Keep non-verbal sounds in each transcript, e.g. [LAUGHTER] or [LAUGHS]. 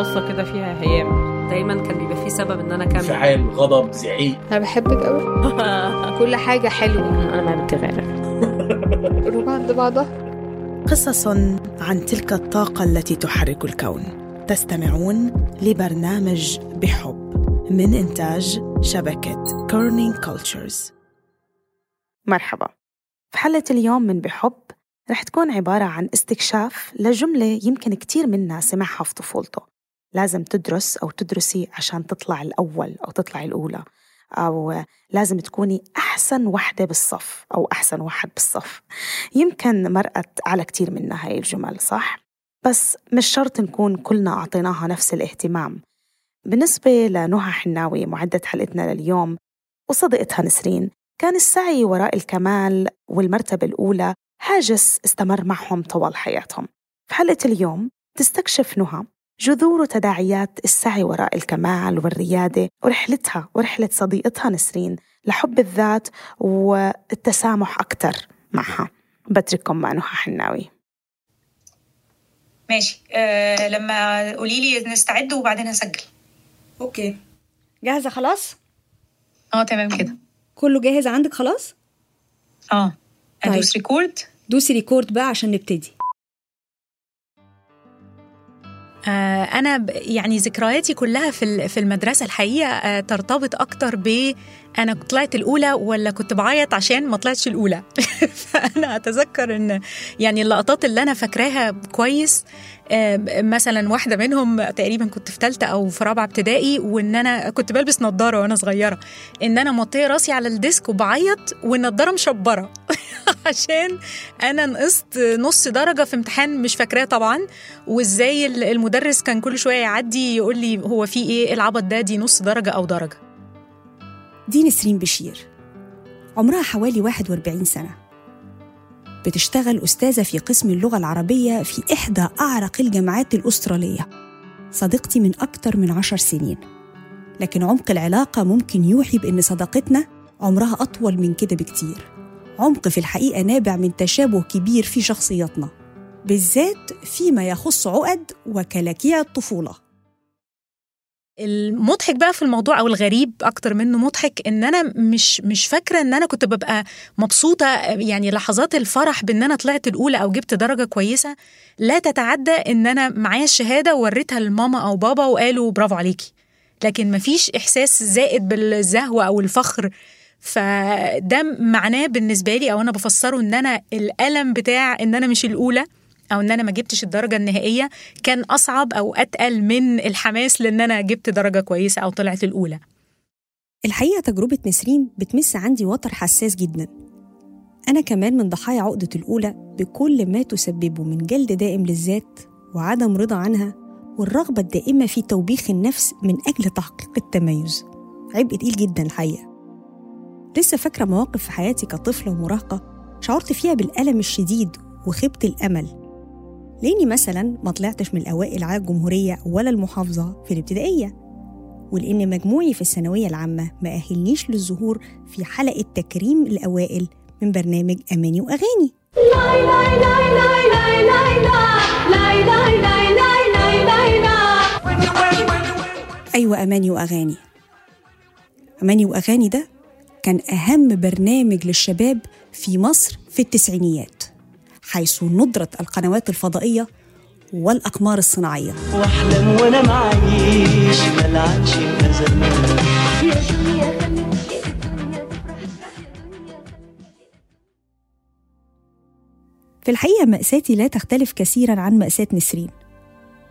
بصه كده فيها هيام. دايما كان بيبقى فيه سبب إن أنا أكمل. انفعال غضب زعيق. أنا بحبك قوي [LAUGHS] كل حاجة حلوة. أنا ما بتغير قلوب [LAUGHS] عند بعضها. قصص عن تلك الطاقة التي تحرك الكون. تستمعون لبرنامج بحب من إنتاج شبكة كيرنينج كلتشرز مرحبا. في حلقة اليوم من بحب رح تكون عبارة عن استكشاف لجملة يمكن كتير منا سمعها في طفولته. لازم تدرس أو تدرسي عشان تطلع الأول أو تطلع الأولى. أو لازم تكوني أحسن وحدة بالصف أو أحسن واحد بالصف. يمكن مرقت على كتير منا هاي الجمل صح؟ بس مش شرط نكون كلنا أعطيناها نفس الاهتمام. بالنسبة لنهى حناوي معدة حلقتنا لليوم وصديقتها نسرين كان السعي وراء الكمال والمرتبة الأولى هاجس استمر معهم طوال حياتهم. في حلقة اليوم تستكشف نهى جذور وتداعيات السعي وراء الكمال والريادة ورحلتها ورحلة صديقتها نسرين لحب الذات والتسامح أكثر معها. بترككم مع نهى حناوي. ماشي. أه لما قولي لي نستعد وبعدين هسجل. أوكي. جاهزة خلاص؟ آه تمام كده. كله جاهز عندك خلاص؟ آه. طيب. أدوس record دوسي record بقى عشان نبتدي. أنا ب- يعني ذكرياتي كلها في في المدرسة الحقيقة آه، ترتبط أكتر ب أنا طلعت الأولى ولا كنت بعيط عشان ما طلعتش الأولى. [LAUGHS] فأنا أتذكر إن يعني اللقطات اللي أنا فاكراها كويس آه، مثلا واحدة منهم تقريبا كنت في ثالثة أو في رابعة ابتدائي وإن أنا كنت بلبس نظارة وأنا صغيرة. إن أنا موطية راسي على الديسك وبعيط والنضارة مشبرة. [LAUGHS] عشان أنا نقصت نص درجة في امتحان مش فاكراه طبعا وإزاي ال- المدرس كان كل شوية يعدي يقول لي هو في إيه العبط ده دي نص درجة أو درجة. دي نسرين بشير. عمرها حوالي 41 سنة. بتشتغل أستاذة في قسم اللغة العربية في إحدى أعرق الجامعات الأسترالية. صديقتي من أكتر من عشر سنين. لكن عمق العلاقة ممكن يوحي بأن صداقتنا عمرها أطول من كده بكتير. عمق في الحقيقة نابع من تشابه كبير في شخصياتنا بالذات فيما يخص عقد وكلاكيع الطفولة. المضحك بقى في الموضوع أو الغريب أكتر منه مضحك إن أنا مش مش فاكرة إن أنا كنت ببقى مبسوطة يعني لحظات الفرح بإن أنا طلعت الأولى أو جبت درجة كويسة لا تتعدى إن أنا معايا الشهادة ووريتها لماما أو بابا وقالوا برافو عليكي. لكن مفيش إحساس زائد بالزهو أو الفخر فده معناه بالنسبة لي أو أنا بفسره إن أنا الألم بتاع إن أنا مش الأولى أو إن أنا ما جبتش الدرجة النهائية كان أصعب أو أتقل من الحماس لأن أنا جبت درجة كويسة أو طلعت الأولى. الحقيقة تجربة نسرين بتمس عندي وتر حساس جدا. أنا كمان من ضحايا عقدة الأولى بكل ما تسببه من جلد دائم للذات وعدم رضا عنها والرغبة الدائمة في توبيخ النفس من أجل تحقيق التميز. عبء تقيل جدا الحقيقة. لسه فاكرة مواقف في حياتي كطفلة ومراهقة شعرت فيها بالألم الشديد وخيبة الأمل. لأني مثلا ما طلعتش من الأوائل على الجمهورية ولا المحافظة في الابتدائية ولأن مجموعي في الثانوية العامة ما أهلنيش للظهور في حلقة تكريم الأوائل من برنامج أماني وأغاني. أيوة أماني وأغاني. أماني وأغاني ده كان أهم برنامج للشباب في مصر في التسعينيات حيث ندرت القنوات الفضائية والأقمار الصناعية. واحلم وأنا معيش في الحقيقة مأساتي لا تختلف كثيرا عن مأساة نسرين.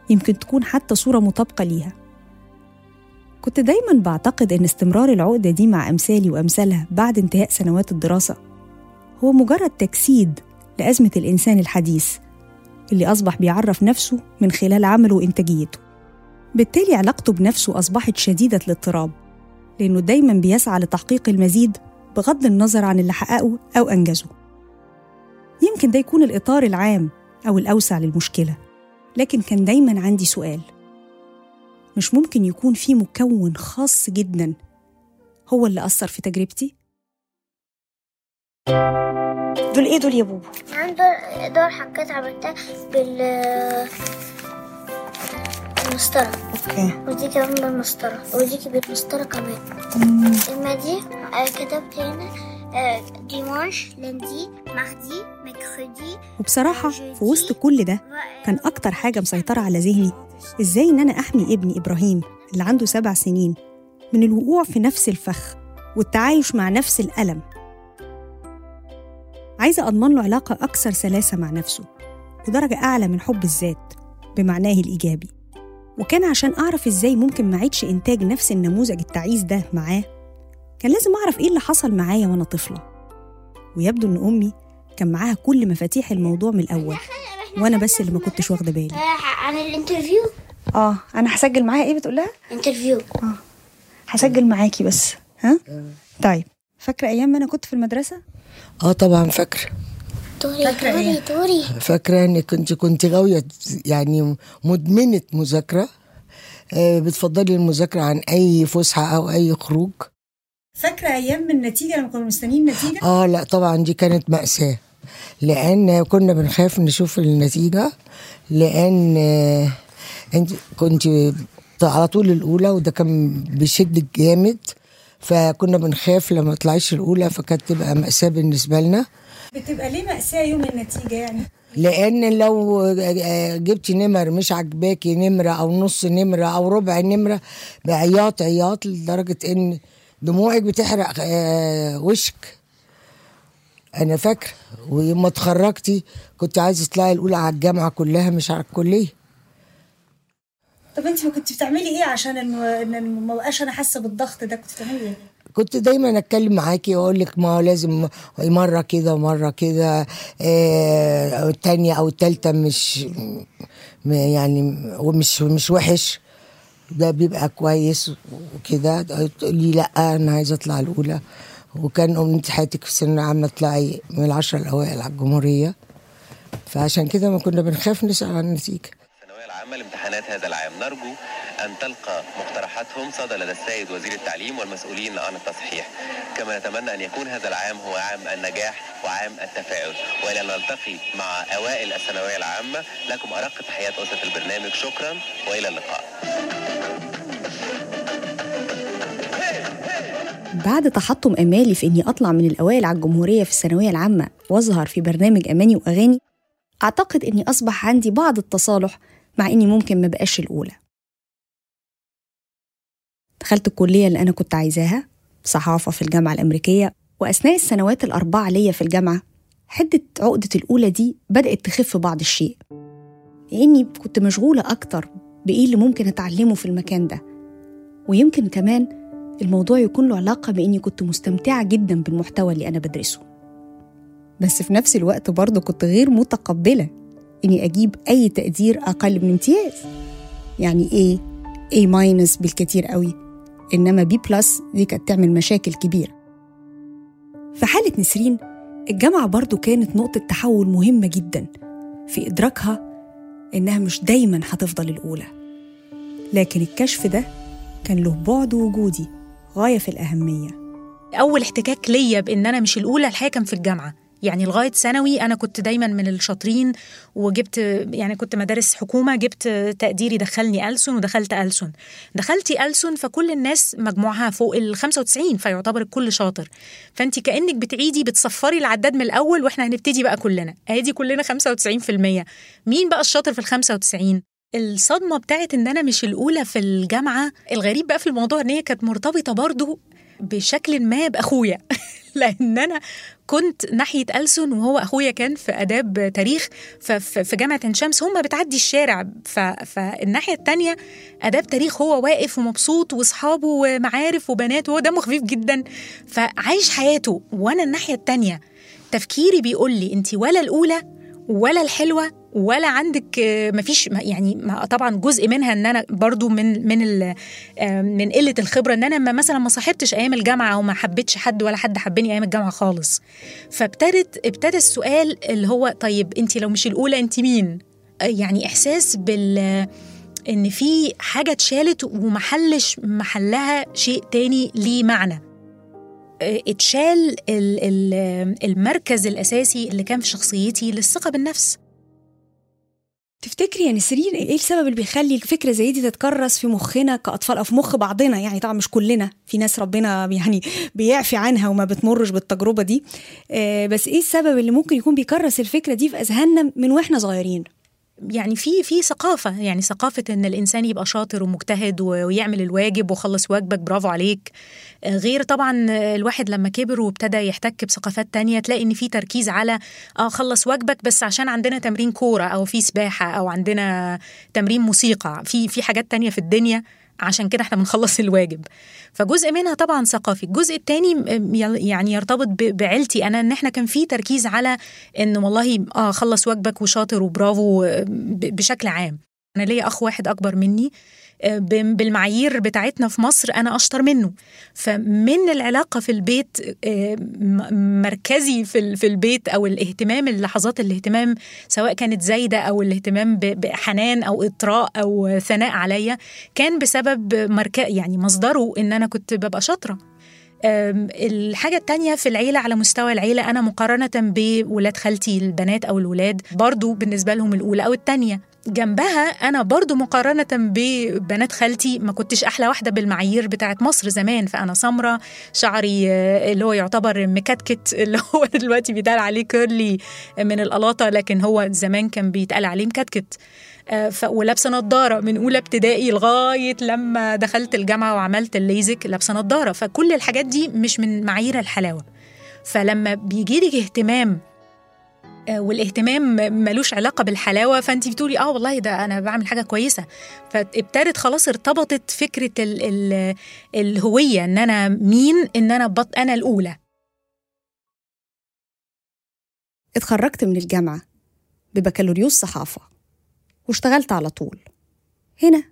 يمكن تكون حتى صورة مطابقة ليها. كنت دايما بعتقد أن استمرار العقدة دي مع أمثالي وأمثالها بعد انتهاء سنوات الدراسة هو مجرد تجسيد لأزمة الإنسان الحديث اللي أصبح بيعرف نفسه من خلال عمله وإنتاجيته. بالتالي علاقته بنفسه أصبحت شديدة الاضطراب لأنه دايما بيسعى لتحقيق المزيد بغض النظر عن اللي حققه أو أنجزه. يمكن ده يكون الإطار العام أو الأوسع للمشكلة لكن كان دايما عندي سؤال. مش ممكن يكون في مكون خاص جدا. هو اللي أثر في تجربتي؟ دول إيه دول يا بوبو؟ عنده دور حاجات عملتها بال بالمسطرة. أوكي. ودي كمان بالمسطرة. ودي بالمسطرة كمان. اما دي آه، كتبت هنا آه، dimanche mercredi وبصراحة في وسط كل ده كان أكتر حاجة مسيطرة على ذهني. إزاي إن أنا أحمي ابني إبراهيم اللي عنده سبع سنين من الوقوع في نفس الفخ والتعايش مع نفس الألم. عايزة أضمن له علاقة أكثر سلاسة مع نفسه ودرجة أعلى من حب الذات بمعناه الإيجابي. وكان عشان أعرف إزاي ممكن ما أعيدش إنتاج نفس النموذج التعيس ده معاه كان لازم أعرف إيه اللي حصل معايا وأنا طفلة. ويبدو إن أمي كان معاها كل مفاتيح الموضوع من الأول. وأنا بس اللي ما كنتش واخدة بالي. آه، عن ال interview؟ آه أنا هسجل معاها إيه بتقول لها؟ interview. هسجل معاكي بس. ها؟ طيب فاكرة أيام ما أنا كنت في المدرسة؟ آه طبعا فاكرة. طوري طوري طوري فاكرة انك كنت كنت غاوية يعني مدمنة مذاكرة. آه، بتفضلي المذاكرة عن أي فسحة أو أي خروج؟ فاكرة أيام النتيجة لما كنا مستنيين النتيجة؟ آه لا طبعا دي كانت مأساة لأن كنا بنخاف نشوف النتيجة لأن آه، أنت كنت على طول الأولى وده كان بيشد جامد فكنا بنخاف لما طلعش الأولى فكانت تبقى مأساة بالنسبة لنا بتبقى ليه مأساة يوم النتيجة يعني؟ لأن لو جبتي نمر مش عجباكي نمرة أو نص نمرة أو ربع نمرة بعياط عياط لدرجة إن دموعك بتحرق آه، وشك أنا فاكره ويوم ما اتخرجتي كنت عايزة تطلعي الأولى على الجامعة كلها مش على الكلية طب ما كنت بتعملي إيه عشان. إن ما بقاش أنا حاسة بالضغط ده كنت بتعملي إيه؟ كنت دايما أتكلم معاكي واقول لك ما هو لازم مرة كده ومرة كده آه، أو التانية أو التالتة مش يعني ومش مش وحش ده بيبقى كويس وكده. تقولي لأ أنا عايزة أطلع الأولى. وكان امنيه حياتك في الثانوية العامة تطلعي من العشرة الأوائل على الجمهورية. فعشان كده ما كنا بنخاف نسأل عن النتيجه العامة لامتحانات هذا العام. نرجو أن تلقى مقترحاتهم صدى لدى السيد وزير التعليم والمسؤولين عن التصحيح. كما نتمنى أن يكون هذا العام هو عام النجاح وعام التفاؤل وإلى أن نلتقي مع أوائل الثانوية العامة لكم أرق تحيات أسرة البرنامج. شكرا وإلى اللقاء. بعد تحطم آمالي في إني أطلع من الأوائل على الجمهورية في الثانوية العامة وأظهر في برنامج أماني وأغاني أعتقد إني أصبح عندي بعض التصالح مع إني ممكن ما بقاش الأولى. دخلت الكلية اللي أنا كنت عايزاها صحافة في الجامعة الأمريكية وأثناء السنوات الأربعة ليا في الجامعة حدة عقدة الأولى دي بدأت تخف بعض الشيء. لأني كنت مشغولة أكتر بإيه اللي ممكن أتعلمه في المكان ده. ويمكن كمان الموضوع يكون له علاقة بإني كنت مستمتعة جدا بالمحتوى اللي أنا بدرسه. بس في نفس الوقت برضه كنت غير متقبلة إني أجيب أي تقدير أقل من امتياز. يعني إيه A minus بالكتير قوي إنما B plus دي كانت تعمل مشاكل كبيرة. في حالة نسرين الجامعة برضه كانت نقطة تحول مهمة جدا في إدراكها إنها مش دايما هتفضل الأولى. لكن الكشف ده كان له بعد وجودي غاية في الأهمية. أول احتكاك ليا بإن أنا مش الأولى الحقيقة كان في الجامعة. يعني لغاية ثانوي أنا كنت دايما من الشاطرين وجبت يعني كنت مدارس حكومة جبت تقديري دخلني ألسن ودخلت ألسن. دخلتي ألسن فكل الناس مجموعها فوق ال 95 فيعتبر الكل شاطر. فأنت كأنك بتعيدي بتصفري العداد من الأول وإحنا هنبتدي بقى كلنا. أدي كلنا 95% مين بقى الشاطر في ال 95 الصدمة بتاعت إن أنا مش الأولى في الجامعة. الغريب بقى في الموضوع إن هي كانت مرتبطة برضو بشكل ما بأخويا. [LAUGHS] [LAUGHS] لأن أنا كنت ناحية ألسن وهو أخويا كان في آداب تاريخ في جامعة عين شمس هم بتعدي الشارع فالناحيه التانية آداب تاريخ هو واقف ومبسوط وأصحابه ومعارف وبنات وهو دمه خفيف جدا فعايش حياته. وأنا الناحية التانية تفكيري بيقول لي انت ولا الأولى ولا الحلوة ولا عندك مفيش يعني طبعا جزء منها إن أنا برضو من من آه، من قلة الخبرة إن أنا ما مثلا ما صاحبتش أيام الجامعة وما حبيتش حد ولا حد حبني أيام الجامعة خالص. فابتدت ابتدى السؤال اللي هو طيب انت لو مش الأولى انت مين؟ يعني إحساس بال إن في حاجة اتشالت ومحلش محلها شيء تاني ليه معنى. آه، اتشال ال- ال- المركز الأساسي اللي كان في شخصيتي للثقة بالنفس. تفتكري يا نسرين إيه السبب اللي بيخلي الفكرة زي دي تتكرس في مخنا كأطفال أو في مخ بعضنا؟ يعني طبعا مش كلنا في ناس ربنا يعني بيعفي عنها وما بتمرش بالتجربة دي. آه بس إيه السبب اللي ممكن يكون بيكرس الفكرة دي في أذهاننا من وإحنا صغيرين؟ يعني في في ثقافة يعني ثقافة إن الإنسان يبقى شاطر ومجتهد ويعمل الواجب وخلص واجبك برافو عليك. آه، غير طبعا الواحد لما كبر وابتدى يحتك بثقافات تانية تلاقي إن في تركيز على آه خلص واجبك بس عشان عندنا تمرين كورة أو في سباحة أو عندنا تمرين موسيقى. في في حاجات تانية في الدنيا. عشان كده إحنا بنخلص [LAUGHS] الواجب. فجزء منها طبعا ثقافي. الجزء يل- يعني يرتبط بعيلتي أنا إن إحنا كان في تركيز على إن والله آه خلص واجبك وشاطر وبرافو آه، بشكل عام. أنا ليا أخ واحد أكبر مني بالمعايير بتاعتنا في مصر أنا أشطر منه. فمن العلاقة في البيت آه، مركزي في ال- في البيت أو الاهتمام اللحظات الاهتمام سواء كانت زايدة أو الاهتمام بحنان أو إطراء أو ثناء عليا كان بسبب مركز يعني مصدره إن أنا كنت ببقى شاطرة. الحاجة التانية في العيلة على مستوى العيلة أنا مقارنة بولاد خالتي البنات أو الولاد برضو بالنسبة لهم الأولى أو التانية. جنبها أنا برضو مقارنة ببنات خالتي ما كنتش أحلى واحدة بالمعايير بتاعت مصر زمان فأنا سمرة شعري آه، اللي هو يعتبر مكتكت [LAUGHS] اللي هو دلوقتي بيتقال عليه كيرلي من القلاطة لكن هو زمان كان بيتقال عليه مكتكت. آه، ولابسة نظارة من أولى ابتدائي لغاية لما دخلت الجامعة وعملت الليزك لابسة نظارة. فكل الحاجات دي مش من معايير الحلاوة. فلما بيجي لك اهتمام والاهتمام ملوش علاقة بالحلاوة فانت بتقولي آه والله ده أنا بعمل حاجة كويسة. فابتدت خلاص ارتبطت فكرة ال ال الهوية إن أنا مين إن أنا بط أنا الأولى. اتخرجت من الجامعة ببكالوريوس صحافة واشتغلت على طول. هنا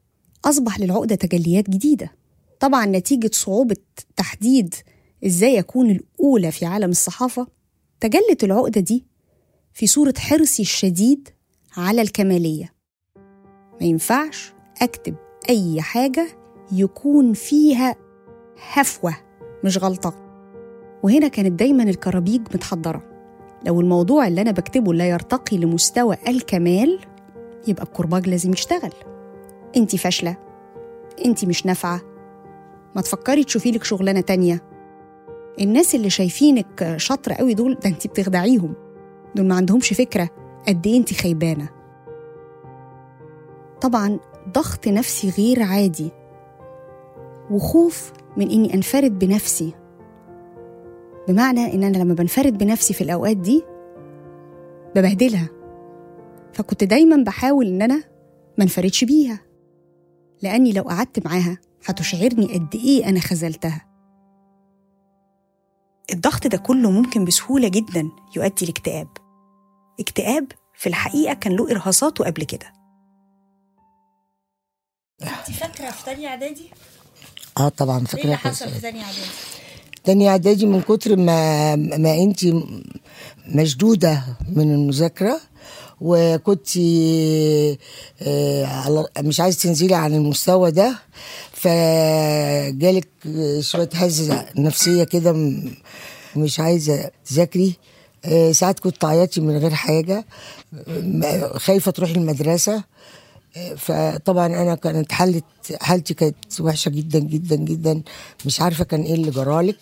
أصبح للعقدة تجليات جديدة. طبعا نتيجة صعوبة تحديد إزاي أكون الأولى في عالم الصحافة تجلت العقدة دي في صورة حرصي الشديد على الكمالية. ما ينفعش أكتب أي حاجة يكون فيها هفوة مش غلطة. وهنا كانت دايما الكرابيج متحضرة. لو الموضوع اللي أنا بكتبه لا يرتقي لمستوى الكمال يبقى الكرباج لازم يشتغل. انت فاشلة. انت مش نافعة. ما تفكري تشوفي لك شغلانة تانية. الناس اللي شايفينك شاطرة قوي دول ده انت بتخدعيهم. دول ما عندهمش فكرة قد إيه انت خيبانة. طبعا ضغط نفسي غير عادي. وخوف من إني أنفرد بنفسي. بمعنى إن أنا لما بنفرد بنفسي في الأوقات دي ببهدلها. فكنت دايما بحاول إن أنا ما انفردش بيها. لأني لو قعدت معاها هتشعرني قد إيه أنا خذلتها. الضغط ده كله ممكن بسهولة جدا يؤدي لاكتئاب. اكتئاب في الحقيقة كان له إرهاصاته قبل كده انت فاكرة في تانية إعدادي؟ آه طبعا إيه فاكره اللي. حصل في تانية إعدادي؟ تاني إعدادي من كتر ما ما انت مشدودة من المذاكرة وكنت مش عايز تنزلي عن المستوى ده فجالك شوية هزة نفسية كده مش عايزة تذاكري آه، ساعات كنت تعيطي من غير حاجة خايفة تروحي المدرسة. فطبعا أنا كانت حالة حالتي كانت وحشة جدا جدا جدا. مش عارفة كان إيه اللي جرالك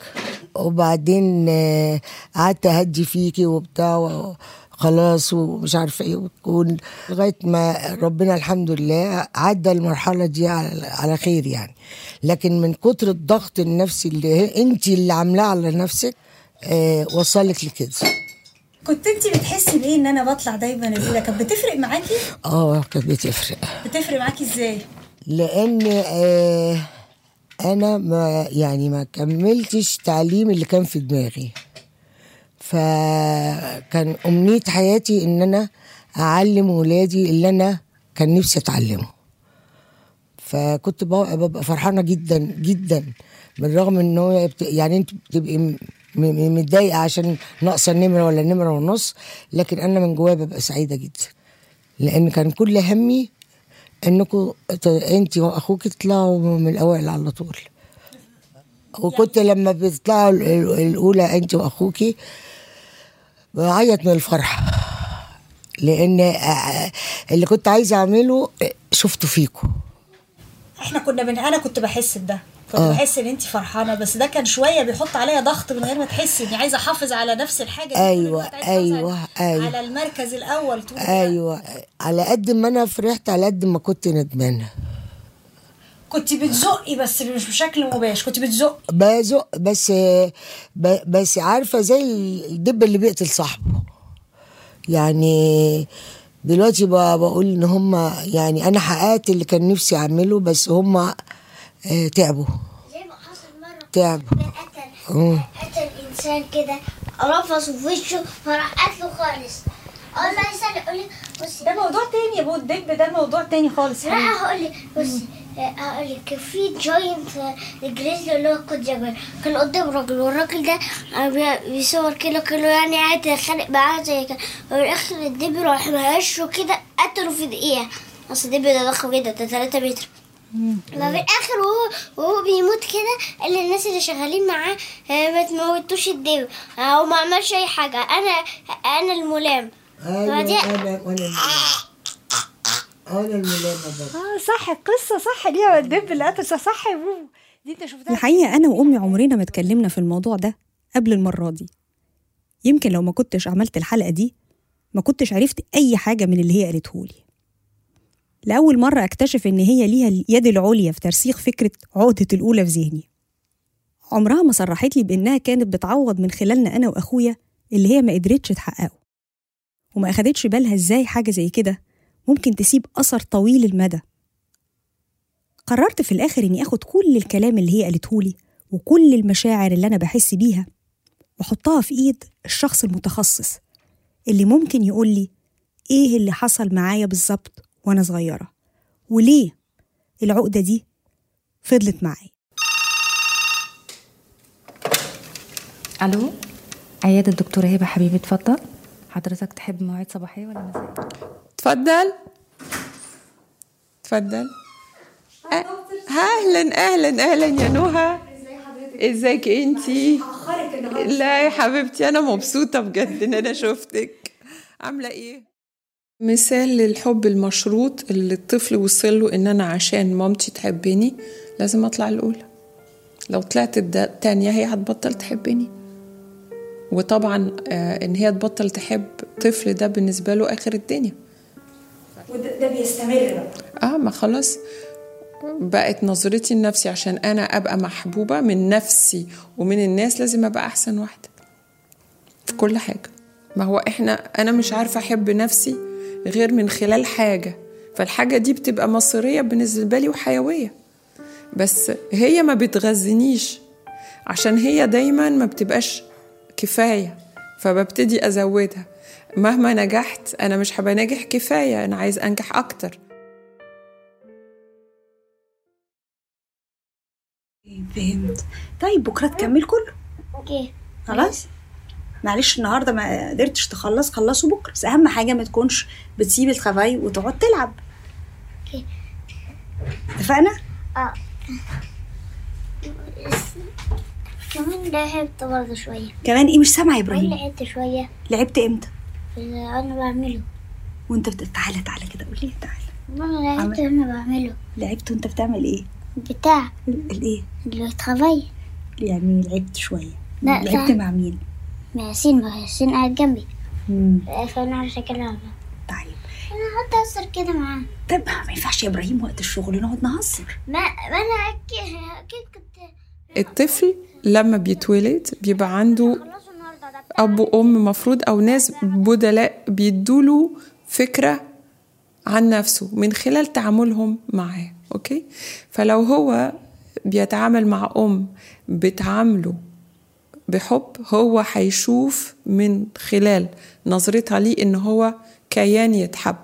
وبعدين آه، قعدت أهدي فيكي وبتاع خلاص ومش عارفة إيه وتكون لغاية ما ربنا الحمد لله عدى المرحلة دي على خير يعني. لكن من كتر الضغط النفسي اللي انت اللي عاملاه على نفسك آه وصلك لكده. كنت انت بتحسي بإيه إن أنا بطلع دايما الاولى كانت بتفرق معاكي؟ آه كانت بتفرق بتفرق معاكي إزاي؟ لأن آه أنا ما يعني ما كملتش تعليم اللي كان في دماغي فكان أمنية حياتي إن أنا أعلم ولادي اللي أنا كان نفسي أتعلمه فكنت ببقى فرحانة جدا جدا بالرغم إن هو يعني أنت بتبقي متضايقة عشان ناقصة نمرة ولا نمرة ونص لكن أنا من جوايا ببقى سعيدة جدا. لأن كان كل همي انكم انت وأخوك تطلعوا من الأوائل على طول. وكنت لما بتطلعوا ال- ال- الأولى انت وأخوكي بعيط من الفرحه لأن اللي كنت عايزة أعمله شفته فيكم إحنا كنا بن... أنا كنت بحس بده. كنت آه. بحس إن انت فرحانة بس ده كان شوية بيحط عليا ضغط من غير ما تحسي إني عايزة أحافظ على نفس الحاجة أيوه أيوه أيوه. على المركز الأول طول. أيوه. على قد ما أنا فرحت على قد ما كنت ندمانة. كنت بتزقي بس مش بشكل مباشر كنت بتزق بزق بس بس عارفة زي الدب اللي بيقتل صاحبه. يعني دلوقتي بقول إن هم يعني أنا حققت اللي كان نفسي أعمله بس هم تعبوا زي ما حصل مرة. تعبوا كان قتل. إنسان كده. رفصه في وشه فراح قتله خالص. ما يسأل يقول لي بصي. ده موضوع تاني يا بو الدب ده موضوع تاني خالص. لا هقول لك. بصي هقول لك. كان في giant grizzly اللي هو قد جبل. كان قدام راجل والراجل ده بي- بيصور كده كله يعني قاعد يتخانق معاه زي كده. وفي الآخر الدب راح مهشه كده قتله في دقيقة. أصل الدب ده ضخم جدا ده 3 متر. ففي الآخر وهو وهو بيموت كده قال للناس اللي شغالين معاه آه، ما تموتوش الدب هو ما عملش أي حاجة أنا أنا الملام. فدي- أنا أنا أنا الملامه برضه آه صح القصة صح دي يا الدب اللي قتل صح صح يا بو دي انت شفتها؟ الحقيقة أنا وأمي عمرنا ما اتكلمنا في الموضوع ده قبل المرة دي. يمكن لو ما كنتش عملت الحلقة دي ما كنتش عرفت أي حاجة من اللي هي قالتهولي لأول مرة أكتشف إن هي ليها اليد العليا في ترسيخ فكرة عقدة الأولى في ذهني. عمرها ما صرحت لي بإنها كانت بتعوض من خلالنا أنا وأخويا اللي هي ما قدرتش تحققه. وما أخدتش بالها إزاي حاجة زي كده ممكن تسيب أثر طويل المدى. قررت في الآخر إني آخد كل الكلام اللي هي قالتهولي وكل المشاعر اللي أنا بحس بيها وأحطها في إيد الشخص المتخصص اللي ممكن يقول لي إيه اللي حصل معايا بالظبط وأنا صغيرة. وليه العقدة دي فضلت معايا؟ ألو؟ عيادة الدكتورة هبة حبيبي اتفضل. حضرتك تحب مواعيد صباحية ولا مسائية؟ تفضل تفضل أه، أهلا أهلا أهلا يا نهى. إزيك أنتي؟ لا يا حبيبتي أنا مبسوطة بجد إن أنا شفتك. عاملة إيه؟ مثال للحب المشروط اللي الطفل وصل له إن أنا عشان مامتي تحبني لازم أطلع الأولى. لو طلعت التانية هي هتبطل تحبني. وطبعا آه، إن هي تبطل تحب طفل ده بالنسبة له آخر الدنيا. وده ده بيستمر آه ما خلاص. بقت نظرتي لنفسي عشان أنا أبقى محبوبة من نفسي ومن الناس لازم أبقى أحسن واحدة في كل حاجة. ما هو إحنا أنا مش عارفة أحب نفسي غير من خلال حاجة. فالحاجة دي بتبقى مصيرية بالنسبة لي وحيوية. بس هي ما بتغذنيش عشان هي دايما ما بتبقاش كفاية فببتدي أزودها. مهما نجحت أنا مش هبقى ناجح كفاية أنا عايز أنجح أكتر. فهمت. طيب بكرة تكمل كله؟ أوكي. خلاص؟ معلش النهارده ما قدرتش تخلص خلصه بكرة. بس أهم حاجة ما تكونش بتسيب الخفاي وتقعد تلعب. اتفقنا؟ آه. كمان لعبت برضه شوية. كمان إيه؟ مش سامعة يا إبراهيم. لعبت شوية. لعبت إمتى؟ أنا بعمله. وأنت بت... تعالى تعالى كده قولي تعالى. أنا لعبت وأنا بعمله. لعبت وأنت بتعمل إيه؟ بتاع. ال- الايه اتخفي يعني لعبت شوية. لا، لعبت. مع مين؟ مع ياسين ما ياسين قاعد جنبي. مم. فأنا عارفة ألعب طيب. أنا قعدت أهزر كده معاه طب ما ينفعش يا إبراهيم وقت الشغل نقعد نهزر. ما ما أنا أكيد أكيد كنت الطفل لما بيتولد بيبقى عنده أب وأم مفروض أو ناس بدلاء بيدوله فكرة عن نفسه من خلال تعاملهم معاه أوكي؟ فلو هو بيتعامل مع أم بتعامله بحب هو هيشوف من خلال نظرتها ليه إن هو كيان يتحب.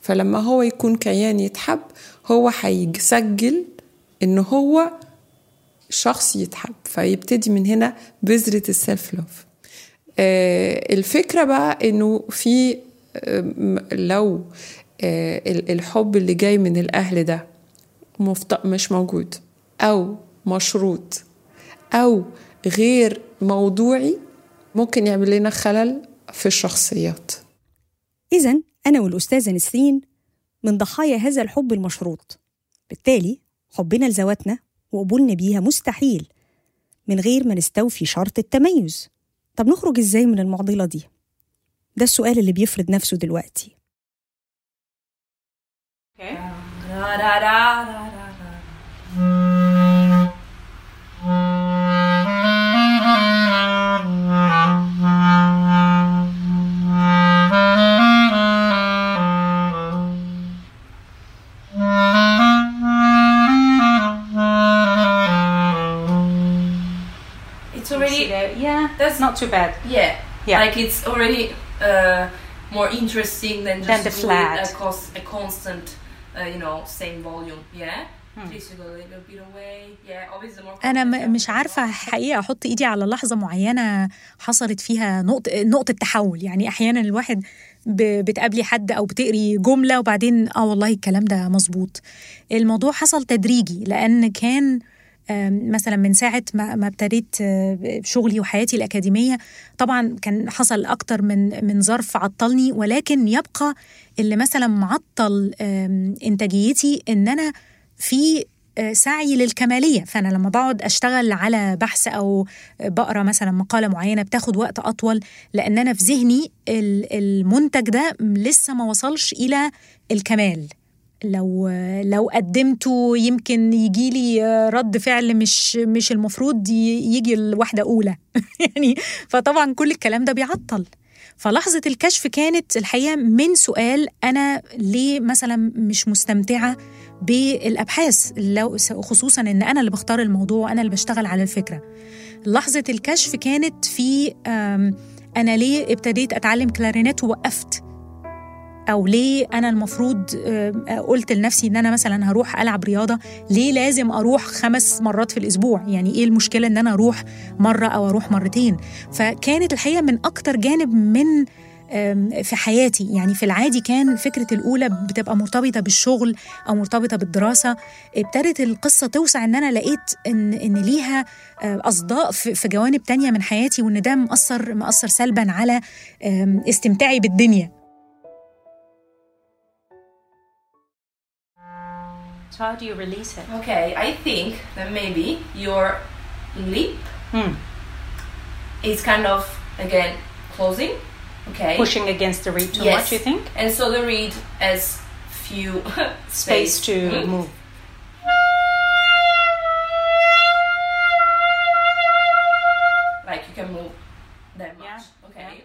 فلما هو يكون كيان يتحب هو هيسجل إن هو شخص يتحب. فيبتدي من هنا بذرة ال self love الفكرة بقى إنه في آه، لو آه، ال- الحب اللي جاي من الأهل ده مش موجود أو مشروط أو غير موضوعي ممكن يعمل لنا خلل في الشخصيات. إذا أنا والأستاذة نسرين من ضحايا هذا الحب المشروط. بالتالي حبنا لذواتنا وقبولنا بيها مستحيل من غير ما نستوفي شرط التميز. طب نخرج إزاي من المعضلة دي؟ ده السؤال اللي بيفرض نفسه دلوقتي. Yeah. That's not too bad. Yeah, Yeah. Like it's already uh, more interesting than just Than the doing flat. a, cos- a constant, uh, you know, same volume. Yeah. Please you go a little bit away. Yeah. Always the more. أنا م- مش عارفه حقيقه أحط ايدي على لحظه معينه حصلت فيها نقطه نقطه تحول يعني أحيانا الواحد بتقابلي حد أو بتقري جمله وبعدين آه والله الكلام ده مظبوط الموضوع حصل تدريجي لأن كان آم، مثلا من ساعة ما ما ابتديت آه، شغلي وحياتي الأكاديمية طبعا كان حصل أكتر من من ظرف عطلني ولكن يبقى اللي مثلا معطل إنتاجيتي إن أنا في آه، سعي للكمالية. فأنا لما بقعد أشتغل على بحث أو بقرأ مثلا مقالة معينة بتاخد وقت أطول لأن أنا في ذهني ال- المنتج ده لسه ما وصلش إلى الكمال. لو لو قدمته يمكن يجي لي رد فعل مش مش المفروض يجي الواحدة أولى. [LAUGHS] يعني فطبعا كل الكلام ده بيعطل. فلحظة الكشف كانت الحقيقة من سؤال أنا ليه مثلا مش مستمتعة بالأبحاث لو خصوصا إن أنا اللي بختار الموضوع وأنا اللي بشتغل على الفكرة. لحظة الكشف كانت في أنا ليه ابتديت أتعلم كلارينيت ووقفت أو ليه أنا المفروض آه، قلت لنفسي إن أنا مثلا هروح ألعب رياضة ليه لازم أروح خمس مرات في الأسبوع؟ يعني إيه المشكلة إن أنا أروح مرة أو أروح مرتين؟ فكانت الحقيقة من أكتر جانب من في حياتي. يعني في العادي كان فكرة الأولى بتبقى مرتبطة بالشغل أو مرتبطة بالدراسة. ابتدت القصة توسع إن أنا لقيت إن إن ليها آه، أصداء في جوانب تانية من حياتي وإن ده مأثر مأثر سلبا على استمتاعي بالدنيا. So how do you release it? Okay, I think that maybe your lip Hmm. is kind of again closing. Okay. Pushing against the reed too yes. much, you think? And so the reed has few [LAUGHS] Space to Hmm? move. Like you can move that much. Okay.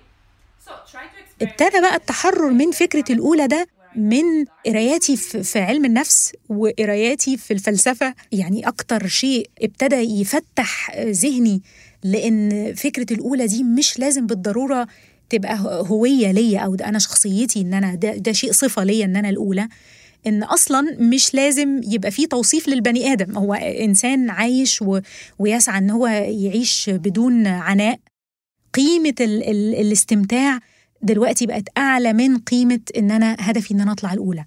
So try to experiment. ابتدى بقى التحرر من فكرة الأولى ده من قراياتي في علم النفس وقراياتي في الفلسفة يعني أكتر شيء ابتدى يفتح ذهني لأن فكرة الأولى دي مش لازم بالضرورة تبقى هوية ليا أو ده أنا شخصيتي إن أنا ده, ده شيء صفة ليا إن أنا الأولى إن أصلا مش لازم يبقى فيه توصيف للبني آدم. هو إنسان عايش و... ويسعى إن هو يعيش بدون عناء. قيمة ال... ال... الاستمتاع دلوقتي بقت أعلى من قيمة إن أنا هدفي إن أنا أطلع الأولى.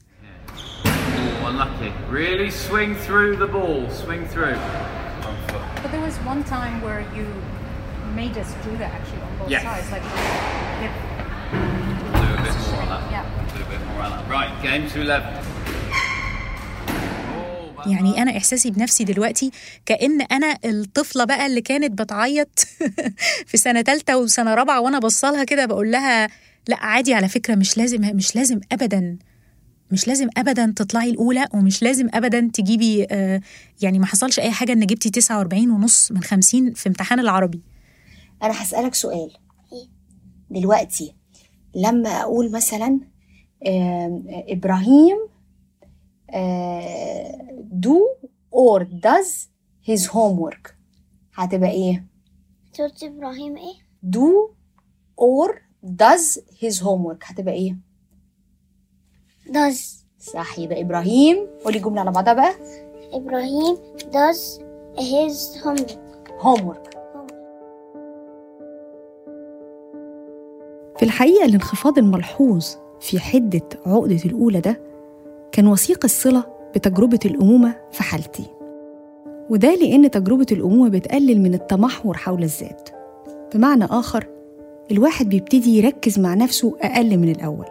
يعني أنا إحساسي بنفسي دلوقتي كأن أنا الطفلة بقى اللي كانت بتعيط [LAUGHS] في سنة ثالثه وسنة رابعة وأنا بصلها كده بقول لها لا عادي على فكرة مش لازم مش لازم أبدا مش لازم ابدا تطلعي الأولى ومش لازم ابدا تجيبي آه يعني ما حصلش أي حاجة إن جبتي 49 ونص من 50 في امتحان العربي. أنا هسألك سؤال. دلوقتي لما أقول مثلا آم، إبراهيم do or does his homework هتبقى إيه؟ صوت إبراهيم إيه؟ do or does his homework هتبقى إيه؟ Does. صح يبقى إبراهيم. قولي الجمله على بعضها بقى. إبراهيم does his homework. Homework. في الحقيقة الانخفاض الملحوظ في حدة عقدة الأولى ده كان وثيق الصلة بتجربة الأمومة في حالتي. وده لأن تجربة الأمومة بتقلل من التمحور حول الذات. بمعنى آخر الواحد بيبتدي يركز مع نفسه أقل من الأول.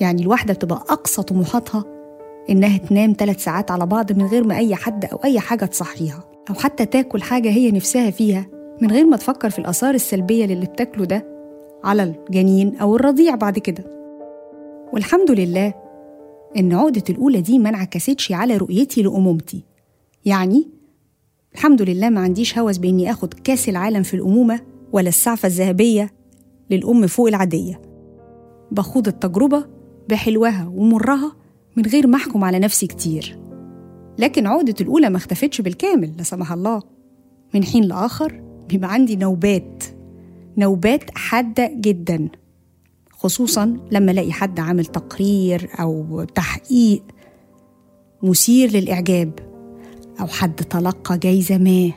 يعني الواحدة بتبقى أقصى طموحاتها إنها تنام ثلاث ساعات على بعض من غير ما أي حد أو أي حاجة تصحيها أو حتى تاكل حاجة هي نفسها فيها من غير ما تفكر في الآثار السلبية للي بتاكله ده على الجنين أو الرضيع بعد كده. والحمد لله إن عقدة الأولى دي ما انعكستش على رؤيتي لأمومتي. يعني الحمد لله ما عنديش هوس بإني آخد كأس العالم في الأمومة ولا السعفة الذهبية للأم فوق العادية. بخوض التجربة بحلوها ومرها من غير ما أحكم على نفسي كتير. لكن عقدة الأولى ما اختفتش بالكامل لا سمح الله. من حين لآخر بيبقى عندي نوبات نوبات حادة جدا. خصوصا لما ألاقي حد عامل تقرير أو تحقيق مثير للإعجاب أو حد تلقى جايزة ما.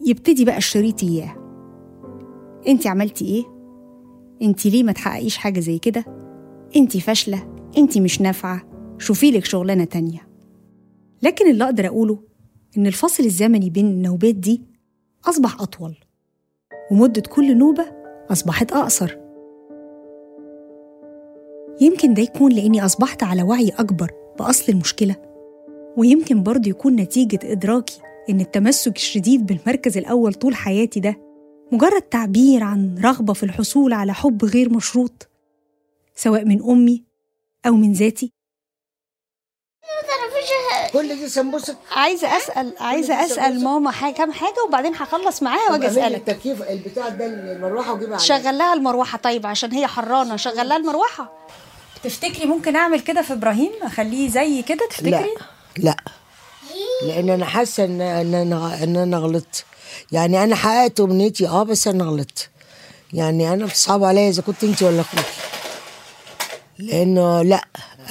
يبتدي بقى الشريط إياه. أنت عملتي إيه؟ أنت ليه ما تحققيش حاجة زي كده؟ أنت فاشلة أنت مش نافعة شوفي لك شغلانة تانية. لكن اللي أقدر أقوله إن الفاصل الزمني بين النوبات دي أصبح أطول ومدة كل نوبة أصبحت أقصر. يمكن ده يكون لأني أصبحت على وعي أكبر بأصل المشكلة ويمكن برضه يكون نتيجة إدراكي إن التمسك الشديد بالمركز الأول طول حياتي ده مجرد تعبير عن رغبة في الحصول على حب غير مشروط سواء من أمي أو من ذاتي. كل دي سمبوسك عايزة أسأل عايزة أسأل ماما حاجة كام حاجة وبعدين هخلص معاها وأجي أسألك. التكييف البتاع ده المروحة وجيبها شغل لها المروحة طيب عشان هي حرانة. شغل لها المروحة. تفتكري ممكن أعمل كده في إبراهيم؟ أخليه زي كده لا. تفتكري لا. لأن أنا حاسة إن إن أنا إن أنا غلطت. يعني أنا حققت أمنيتي آه بس أنا غلطت. يعني أنا بتصعب عليا إذا كنت انت ولا أخوك لأنه لأ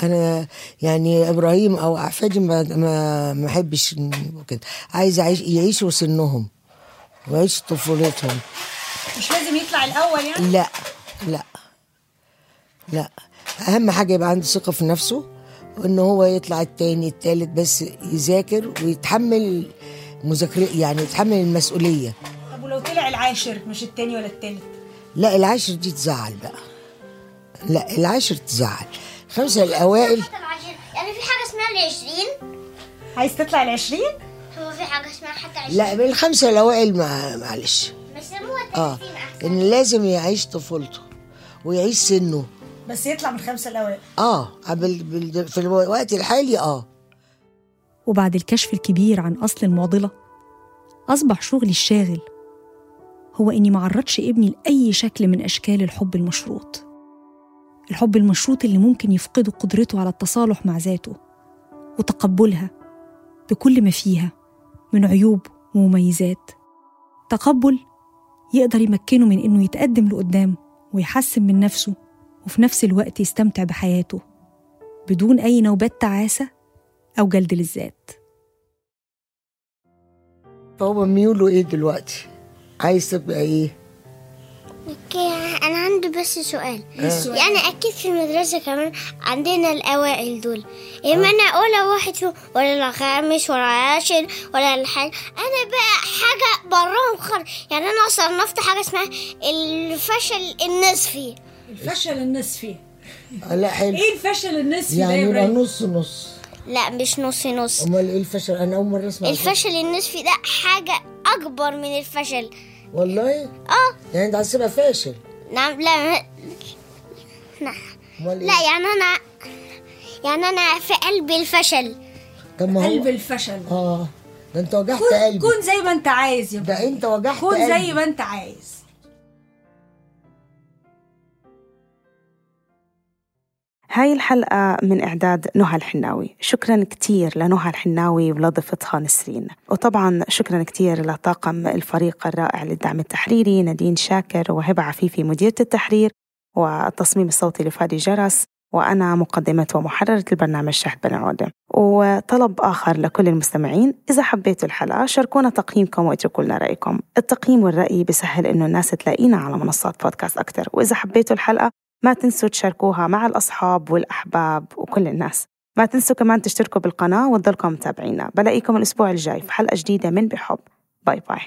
أنا يعني إبراهيم أو أحفادي ما ما ما أحبش كده. عايز أعيش يعيشوا سنهم ويعيشوا طفولتهم. مش لازم يطلع الأول يعني؟ لأ لأ لأ. أهم حاجة يبقى عنده ثقة في نفسه. وان هو يطلع التاني التالت بس يذاكر ويتحمل مذاكرة يعني يتحمل المسؤولية. طب ولو طلع العاشر مش التاني ولا التالت؟ لا العاشر دي تزعل بقى. لا العاشر تزعل. خمسة الأوائل. يعني في حاجة اسمها العشرين؟ عايز تطلع العشرين؟ هو في حاجة اسمها حتى عشرين لا بالخمسه الأوائل ما معلش. بيسموها آه. إن لازم يعيش طفولته ويعيش سنه. بس يطلع من الخمسه الأوائل. آه بال... بال... في الوقت الحالي آه. وبعد الكشف الكبير عن أصل المعضلة أصبح شغلي الشاغل هو إني معرضش ابني لأي شكل من أشكال الحب المشروط. الحب المشروط اللي ممكن يفقده قدرته على التصالح مع ذاته وتقبلها بكل ما فيها من عيوب ومميزات. تقبل يقدر يمكنه من إنه يتقدم لقدام ويحسن من نفسه وفي نفس الوقت يستمتع بحياته بدون أي نوبات تعاسة أو جلد للذات. فهو ميوله إيه دلوقتي؟ عايز تبقى إيه؟ أوكي أنا عندي بس سؤال. إيه؟ السؤال؟ يعني أكيد في المدرسة كمان عندنا الأوائل دول. إما أنا اولى واحد فيهم ولا الخامس ولا العاشر ولا الحاجة أنا بقى حاجة براهم خالص. يعني أنا صنفت حاجة اسمها الفشل النصفي. الفشل النصفي لا حلو. إيه الفشل النصفي يعني يبقى؟ نص نص. لا مش نص نص. أمال إيه الفشل؟ أنا أول مرة أسمع الفشل. النصفي ده حاجة أكبر من الفشل. والله؟ آه. يعني أنت عايز تبقى فاشل. نعم لا لا أمال إيه؟ لا يعني أنا يعني أنا في قلب الفشل. طب ما هو قلب الفشل. آه. ده أنت وجعت كون قلبي. كون زي ما أنت عايز يا ده أنت وجعت كون قلبي. زي ما أنت عايز. هاي الحلقة من إعداد نهى الحناوي. شكرا كتير لنهى الحناوي ولضيفتها نسرين. وطبعا شكرا كتير لطاقم الفريق الرائع للدعم التحريري نادين شاكر وهبة عفيفي مديرة التحرير والتصميم الصوتي لفادي جرس وأنا مقدمة ومحررة البرنامج شهد بن عودة. وطلب آخر لكل المستمعين إذا حبيتوا الحلقة شاركونا تقييمكم واتركوا لنا رأيكم. التقييم والرأي بيسهل إنه الناس تلاقينا على منصات بودكاست أكتر. وإذا حبيتوا الحلقة ما تنسوا تشاركوها مع الأصحاب والأحباب وكل الناس. ما تنسوا كمان تشتركوا بالقناة وتضلكم متابعينا. بلاقيكم الأسبوع الجاي في حلقة جديدة من بحب. باي باي.